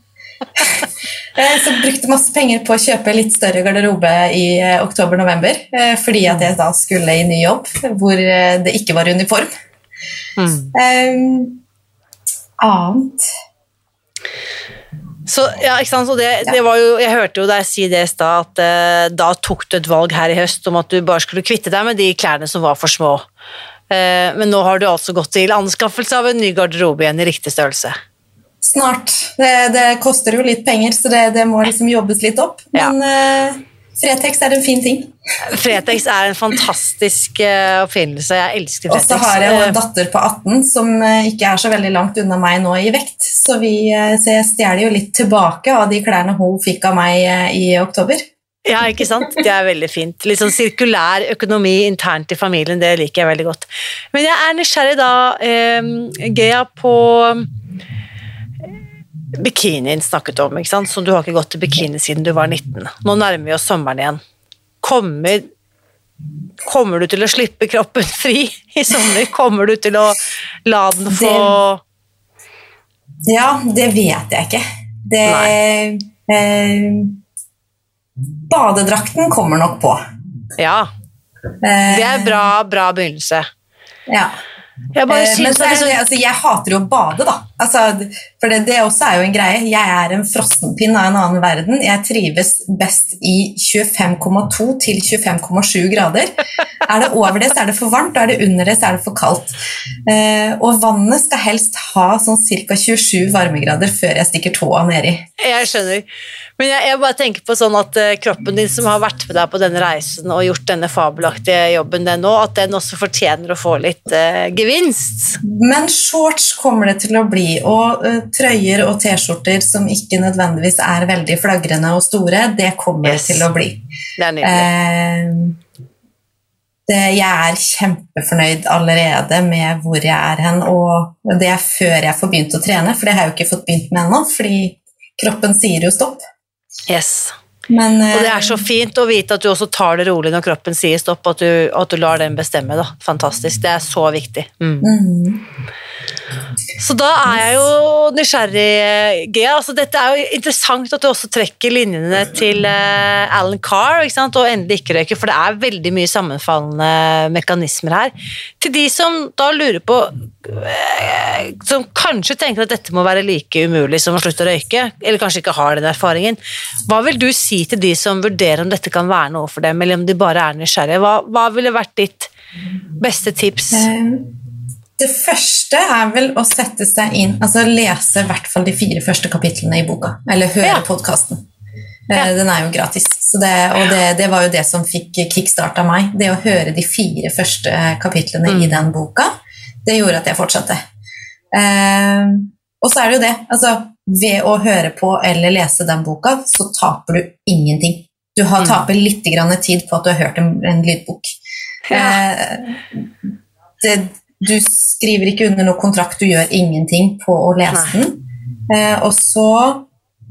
Eh, så brukte masse penger på å kjøpe litt større garderobe i oktober-november, fordi at jeg da skulle i ny jobb hvor det ikke var uniform. Mm. Um, annet Så, ja, ikke sant? Så det, det var jo, jeg hørte jo deg si det i stad, at eh, da tok du et valg her i høst om at du bare skulle kvitte deg med de klærne som var for små. Eh, men nå har du altså gått til anskaffelse av en ny garderobe igjen i riktig størrelse. Snart. Det, det koster jo litt penger, så det, det må liksom jobbes litt opp. Ja. Men eh, Fretex er en fin ting. Fretex er en fantastisk eh, oppfinnelse. Jeg elsker Og Fretex. så har jeg Eh, en datter på 18 som eh, ikke er så veldig langt unna meg nå i vekt. Så, vi, så jeg stjeler jo litt tilbake av de klærne hun fikk av meg i oktober. Ja, ikke sant? Det er veldig fint. Litt sånn sirkulær økonomi internt i familien, det liker jeg veldig godt. Men jeg er nysgjerrig da, eh, Gea, på bikinien snakket om, ikke sant? Så du har ikke gått til bikini siden du var 19. Nå nærmer vi oss sommeren igjen. Kommer, kommer du til å slippe kroppen fri i sommer? Kommer du til å la den få Ja, det vet jeg ikke. Det eh, Badedrakten kommer nok på. Ja. Det er bra, bra begynnelse. Ja. Jeg Eh, Men synes så det, altså, jeg hater jo å bade, da. Altså, for det, det også er jo en greie. Jeg er en frossenpinn av en annen verden. Jeg trives best i 25,2 til 25,7 grader. Er det over det, så er det for varmt, og er det under det, så er det for kaldt. Eh, og vannet skal helst ha sånn ca. 27 varmegrader før jeg stikker tåa nedi. Jeg skjønner. Men jeg, jeg bare tenker på sånn at eh, kroppen din som har vært med deg på denne reisen og gjort denne fabelaktige jobben den nå, at den også fortjener å få litt eh, gevinst. Men shorts kommer det til å bli, og uh, trøyer og T-skjorter som ikke nødvendigvis er veldig flagrende og store, det kommer Yes. til å bli. Det er nydelig. Eh, det, jeg er kjempefornøyd allerede med hvor jeg er hen, og det er før jeg får begynt å trene, for det har jeg jo ikke fått begynt med ennå, fordi kroppen sier jo stopp. Yes. Men Og det eh, er så fint å vite at du også tar det rolig når kroppen sier stopp, at du, at du lar den bestemme. da. Fantastisk. Det er så viktig. Mm. mm, Så da er jeg jo nysgjerrig, Gea. Altså, dette er jo interessant at du også trekker linjene til uh, Alan Carr og endelig ikke røyke, for det er veldig mye sammenfallende mekanismer her. Til de som da lurer på eh, Som kanskje tenker at dette må være like umulig som å slutte å røyke, eller kanskje ikke har den erfaringen. Hva vil du si til de som vurderer om dette kan være noe for dem, eller om de bare er nysgjerrige? Hva, hva ville vært ditt beste tips? eh, det første er vel å sette seg inn, altså lese i hvert fall de fire første kapitlene i boka, eller høre Ja. podkasten. Ja. Den er jo gratis, så det, og det, det var jo det som fikk kickstarta meg. Det å høre de fire første kapitlene Mm. i den boka, det gjorde at jeg fortsatte. Eh, og så er det jo det, altså ved å høre på eller lese den boka, så taper du ingenting. Du har, Mm. taper litt grann tid på at du har hørt en, en lydbok. Eh, det, du skriver ikke under noe kontrakt, du gjør ingenting på å lese Nei. den. Eh, og så,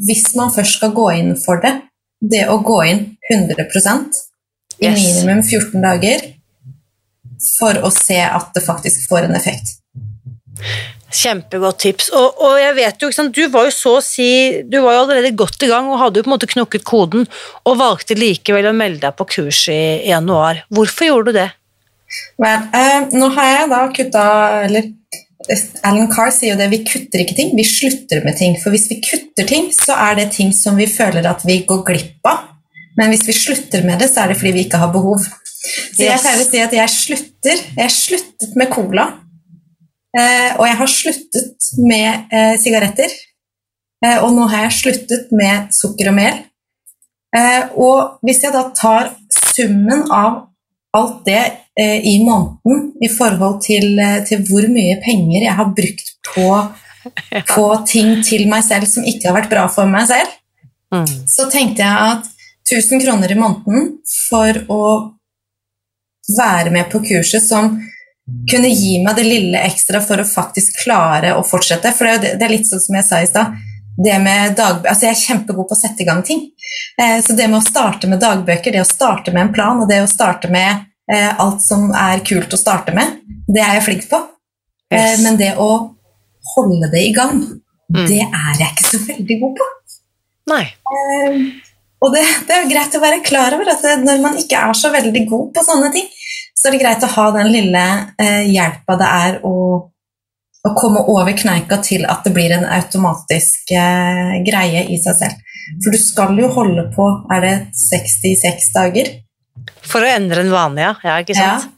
hvis man først skal gå inn for det, det å gå inn 100% i Yes. minimum 14 dager for å se at det faktisk får en effekt. Kjempegodt tips. Og, og jeg vet jo, sant, du var jo så å si Du var jo allerede godt i gang og hadde jo på en måte knokket koden, og valgte likevel å melde deg på kurs i, i januar. Hvorfor gjorde du det? Men, eh, nå har jeg da kutta Eller Alan Carr sier jo det, vi kutter ikke ting, vi slutter med ting. For hvis vi kutter ting, så er det ting som vi føler at vi går glipp av. Men hvis vi slutter med det, så er det fordi vi ikke har behov. Så jeg Yes. pleier å si at jeg slutter. Jeg sluttet med cola. Eh, og jeg har sluttet med eh, sigaretter. Eh, og nå har jeg sluttet med sukker og mel. Eh, og hvis jeg da tar summen av alt det i måneden i forhold til, til hvor mye penger jeg har brukt på, på ting til meg selv som ikke har vært bra for meg selv, Mm. så tenkte jeg at 1000 kroner i måneden for å være med på kurset som kunne gi meg det lille ekstra for å faktisk klare å fortsette. For det, er det, det er litt sånn som jeg sa i stad. Det med dagbøker, altså Jeg er kjempegod på å sette i gang ting. Eh, så det med å starte med dagbøker, det å starte med en plan og det å starte med eh, alt som er kult å starte med, det er jeg flink på. Eh, men det å holde det i gang, Mm. det er jeg ikke så veldig god på. Nei. Eh, og det, det er greit å være klar over at det, når man ikke er så veldig god på sånne ting, så er det greit å ha den lille eh, hjelpa det er å, å komme over kneika til at det blir en automatisk eh, greie i seg selv. For du skal jo holde på Er det 66 dager? For å endre en vane, ja. ja ikke sant?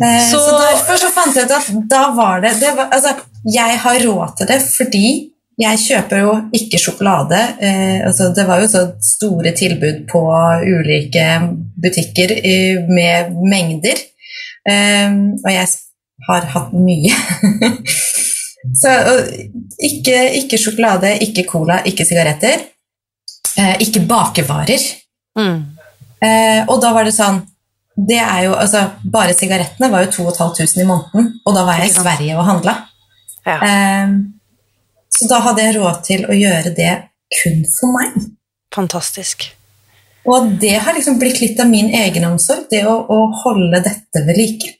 Eh, så, Så- derfor så fant jeg ut at da var det, det var, altså, Jeg har råd til det fordi jeg kjøper jo ikke sjokolade. Eh, altså, det var jo så store tilbud på ulike butikker eh, med mengder. Eh, og jeg har hatt mye. så ikke, ikke sjokolade, ikke cola, ikke sigaretter. Eh, ikke bakevarer. Mm. Eh, og da var det sånn det er jo, altså, Bare sigarettene var jo 2500 i måneden, og da var jeg i Sverige og handla. Ja. Eh, så da hadde jeg råd til å gjøre det kun for meg. Fantastisk. Og det har liksom blitt litt av min egenomsorg, det å, å holde dette ved like.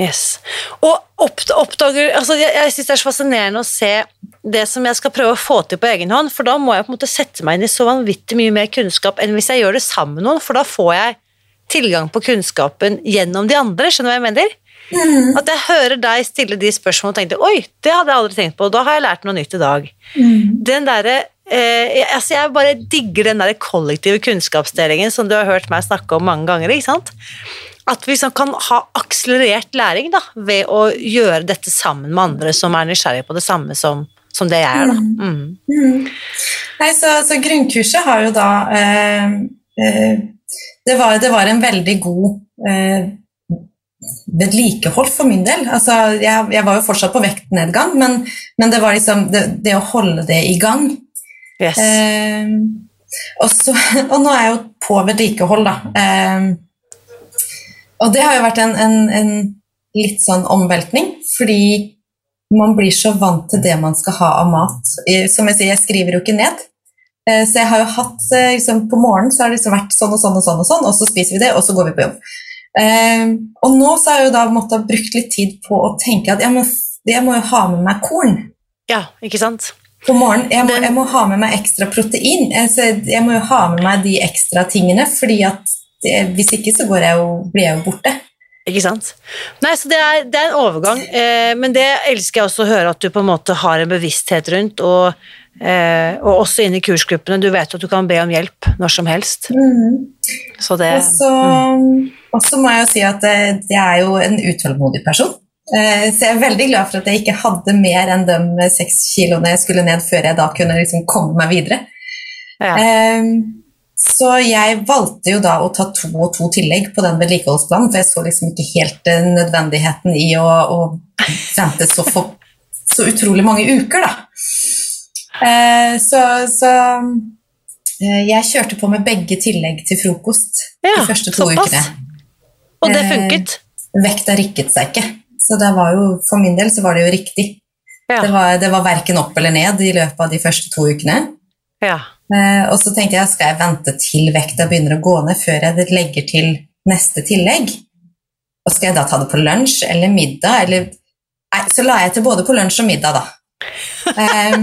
Yes. Og oppdager altså Jeg, jeg syns det er så fascinerende å se det som jeg skal prøve å få til på egen hånd, for da må jeg på en måte sette meg inn i så vanvittig mye mer kunnskap enn hvis jeg gjør det sammen med noen, for da får jeg tilgang på kunnskapen gjennom de andre. Skjønner du hva jeg mener? Mm. At jeg hører deg stille de spørsmålene og tenkte oi, det hadde jeg aldri tenkt på, da har jeg lært noe nytt i dag. Den derre eh, altså Jeg bare digger den der kollektive kunnskapsdelingen som du har hørt meg snakke om mange ganger. ikke sant? At vi sånn kan ha akselerert læring da, ved å gjøre dette sammen med andre som er nysgjerrige på det samme som, som det jeg er. da. Mm. Mm. Nei, så, så grunnkurset har jo da eh, eh, det, var, det var en veldig god eh, vedlikehold for min del. Altså, jeg, jeg var jo fortsatt på vektnedgang, men, men det var liksom det, det å holde det i gang. Yes. Eh, og, så, og nå er jeg jo på vedlikehold, da. Eh, og det har jo vært en, en, en litt sånn omveltning, fordi man blir så vant til det man skal ha av mat. Som jeg sier, jeg skriver jo ikke ned. Eh, Så jeg har jo hatt eh, liksom, På morgenen så har det liksom vært sånn og sånn og sånn, og sånn, og så spiser vi det, og så går vi på jobb. Eh, og nå så har jeg jo da måttet brukt litt tid på å tenke at jeg må, jeg må jo ha med meg korn ja, ikke sant? på morgenen. Jeg må, jeg må ha med meg ekstra protein. Jeg må jo ha med meg de ekstra tingene, fordi at det, hvis ikke så går jeg jo, blir jeg jo borte. Ikke sant? Nei, så det er, det er en overgang, eh, men det elsker jeg også å høre at du på en måte har en bevissthet rundt, og, eh, og også inne i kursgruppene. Du vet at du kan be om hjelp når som helst. Så det Og så, og så må jeg jo si at eh, jeg er jo en utålmodig person. Eh, Så jeg er veldig glad for at jeg ikke hadde mer enn de seks kiloene jeg skulle ned før jeg da kunne liksom komme meg videre. ja. Eh, Så jeg valgte jo da å ta to og to tillegg på den vedlikeholdsplanen, for jeg så liksom ikke helt nødvendigheten i å, å vente så, for, så utrolig mange uker, da. Så, så jeg kjørte på med begge tillegg til frokost Ja, de første to såpass. ukene. Og det eh, funket. Vekta rikket seg ikke, så det var jo, for min del så var det jo riktig. Ja. Det var, det var verken opp eller ned i løpet av de første to ukene. ja. Eh, og så tenkte jeg, skal jeg vente til vekta begynner å gå ned før jeg legger til neste tillegg? Og skal jeg da ta det på lunsj eller middag? Eller... Nei, så la jeg til både på lunsj og middag, da. Eh,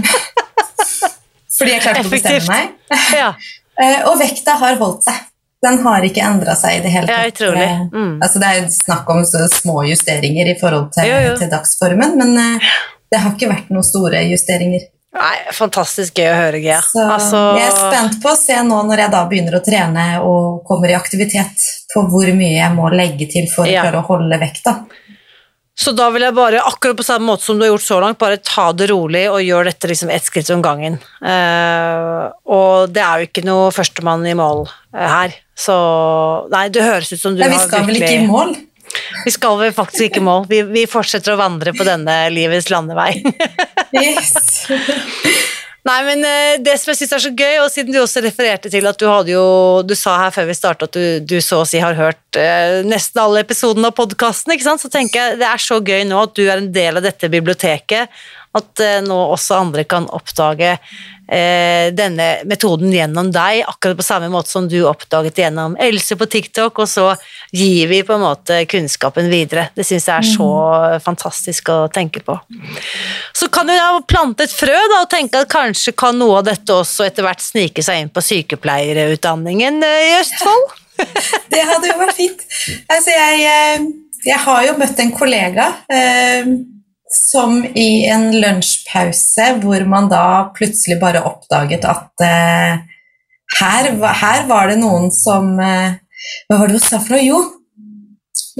fordi jeg klarte å bestemme meg. ja. Eh, og vekta har holdt seg. Den har ikke endra seg i det hele Ja, tatt. utrolig. Eh, Mm. Altså, det er jo snakk om små justeringer i forhold til, Jo, jo. til dagsformen, men uh, det har ikke vært noen store justeringer. Nei, fantastisk gøy å høre, Gea. Så Altså, jeg er spent på å se nå når jeg da begynner å trene og kommer i aktivitet, på hvor mye jeg må legge til for å Ja. klare å holde vekta. Så da vil jeg bare, akkurat på samme måte som du har gjort så langt, bare ta det rolig og gjør dette liksom ett skritt om gangen. Uh, og det er jo ikke noe førstemann i mål uh, her, så Nei, det høres ut som du Nei, vi har skal vel ikke i mål? Vi skal vel faktisk ikke i mål. Vi, vi fortsetter å vandre på denne livets landevei. Yes. Nei, men eh, det som jeg syns er så gøy, og siden du også refererte til at du hadde jo Du sa her før vi starta at du, du så å si har hørt eh, nesten alle episodene av podkasten, så tenker jeg det er så gøy nå at du er en del av dette biblioteket. At eh, nå også andre kan oppdage eh, denne metoden gjennom deg, akkurat på samme måte som du oppdaget gjennom Else på TikTok, og så gir vi på en måte kunnskapen videre. Det syns jeg er så fantastisk å tenke på. Så kan du da plante et frø da, og tenke at kanskje kan noe av dette også etter hvert snike seg inn på sykepleierutdanningen eh, i Østfold? Det hadde jo vært fint. Altså, jeg, jeg har jo møtt en kollega eh, som i en lunsjpause hvor man da plutselig bare oppdaget at eh, her, her var det noen som eh, Hva var det du sa for noe? Jo,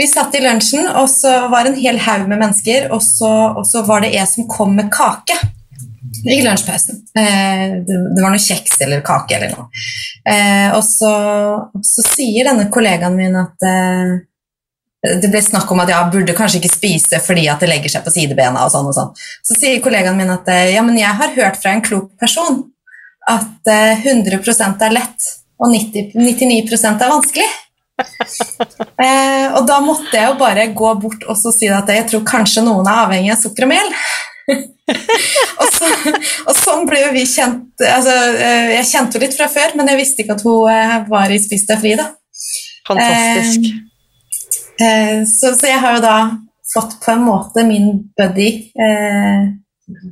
vi satt i lunsjen, og så var det en hel haug med mennesker, og så, og så var det en som kom med kake i lunsjpausen. Eh, det, det var noe kjeks eller kake eller noe. Eh, og, så, så sier denne kollegaen min at eh, det ble snakk om at jeg burde kanskje ikke spise fordi at det legger seg på sidebena. og sånn og sånn. Så sier kollegaen min at eh, ja, men jeg har hørt fra en klok person at eh, 100% er lett og 90, 99% er vanskelig. eh, og da måtte jeg jo bare gå bort og si at jeg tror kanskje noen er avhengig av sukker og mel. og, så, og, sånn ble jo vi kjent altså, eh, Jeg kjente henne litt fra før, men jeg visste ikke at hun eh, var i Spis deg fri. da. Fantastisk. Eh, eh, så, så, jeg har jo da fått på en måte min buddy eh,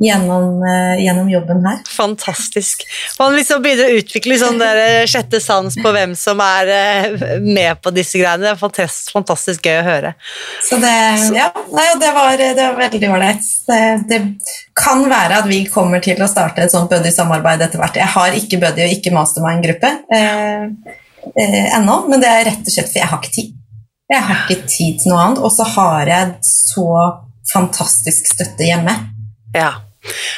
gjennom, eh, gjennom, jobben her. Fantastisk. Man liksom begynner å utvikle sånn der eh, sjette sans på hvem som er eh, med på disse greiene. Det er fantastisk, fantastisk gøy å høre. Så det, ja, nei, det, var, det var veldig ålreit. Det, det, kan være at vi kommer til å starte et sånt buddy-samarbeid etter hvert. Jeg har ikke buddy og ikke mastermind-gruppe eh, ennå, men det er rett og slett for jeg har ikke tid. Jeg har ikke tid til noe annet, og så har jeg så fantastisk støtte hjemme. Ja.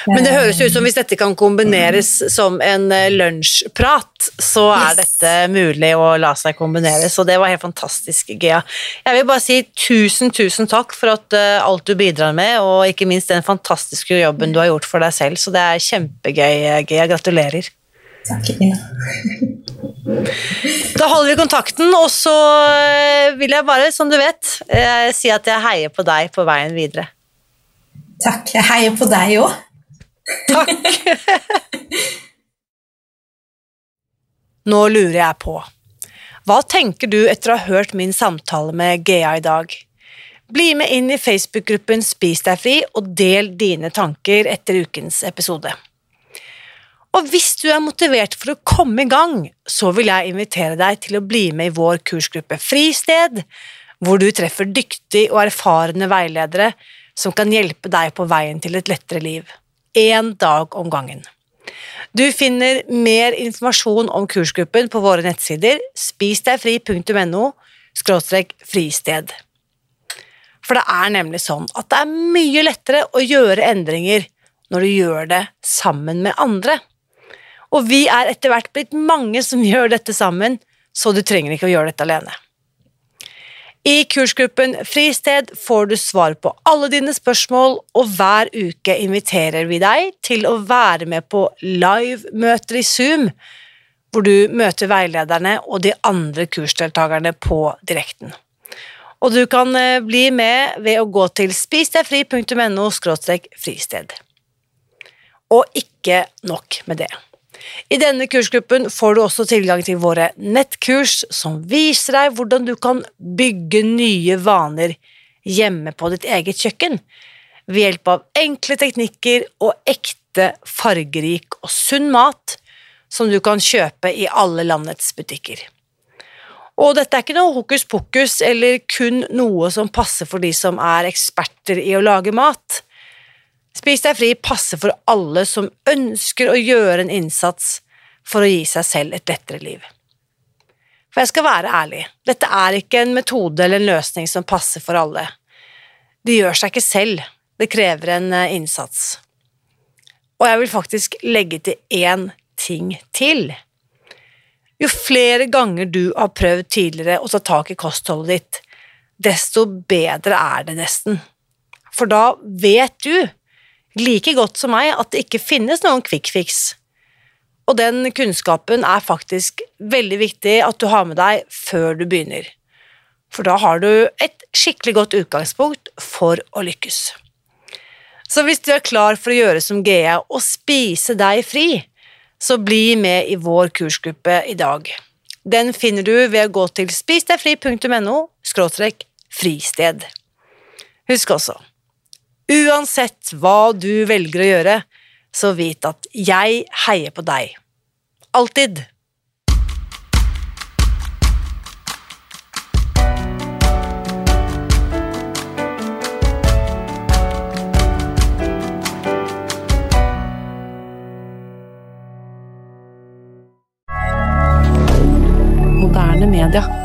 Men det høres ut som hvis dette kan kombineres som en eh, lunsjprat, så er dette mulig å la seg kombinere, så det var helt fantastisk, Gea. Jeg vil bare si tusen, tusen takk for at, uh, alt du bidrar med, og ikke minst den fantastiske jobben du har gjort for deg selv, så det er kjempegøy, eh, Gea. Gratulerer. Takk, Ina. da holder vi kontakten, og så vil jeg bare, som du vet, si at jeg heier på deg på veien videre. Takk. Jeg heier på deg òg. Takk. Nå lurer jeg på, hva tenker du etter å ha hørt min samtale med Gea i dag? Bli med inn i Facebook-gruppen Spis deg fri, og del dine tanker etter ukens episode. Og hvis du er motivert for å komme i gang, så vil jeg invitere deg til å bli med i vår kursgruppe Fristed, hvor du treffer dyktige og erfarne veiledere som kan hjelpe deg på veien til et lettere liv. Én dag om gangen. Du finner mer informasjon om kursgruppen på våre nettsider spisdegfri.no fristed. For det er nemlig sånn at det er mye lettere å gjøre endringer når du gjør det sammen med andre. Og vi er etter hvert blitt mange som gjør dette sammen, så du trenger ikke å gjøre dette alene. I kursgruppen Fristed får du svar på alle dine spørsmål, og hver uke inviterer vi deg til å være med på live-møter i Zoom, hvor du møter veilederne og de andre kursdeltakerne på direkten. Og du kan eh, bli med ved å gå til spisdegfri.no fristed. Og ikke nok med det. I denne kursgruppen får du også tilgang til våre nettkurs som viser deg hvordan du kan bygge nye vaner hjemme på ditt eget kjøkken ved hjelp av enkle teknikker og ekte, fargerik og sunn mat som du kan kjøpe i alle landets butikker. Og dette er ikke noe hokus pokus eller kun noe som passer for de som er eksperter i å lage mat. Spis deg fri passer for alle som ønsker å gjøre en innsats for å gi seg selv et lettere liv. For jeg skal være ærlig, dette er ikke en metode eller en løsning som passer for alle. Det gjør seg ikke selv, det krever en eh, innsats. Og jeg vil faktisk legge til én ting til. Jo flere ganger du har prøvd tidligere å ta tak i kostholdet ditt, desto bedre er det nesten. For da vet du like godt som meg at det ikke finnes noen quick fix. Og den kunnskapen er faktisk veldig viktig at du har med deg før du begynner. For da har du et skikkelig godt utgangspunkt for å lykkes. Så hvis du er klar for å gjøre som GE og spise deg fri, så bli med i vår kursgruppe i dag. Den finner du ved å gå til spisdegfri.no fristed. Husk også Uansett hva du velger å gjøre, så vit at jeg heier på deg. Alltid. Moderne media.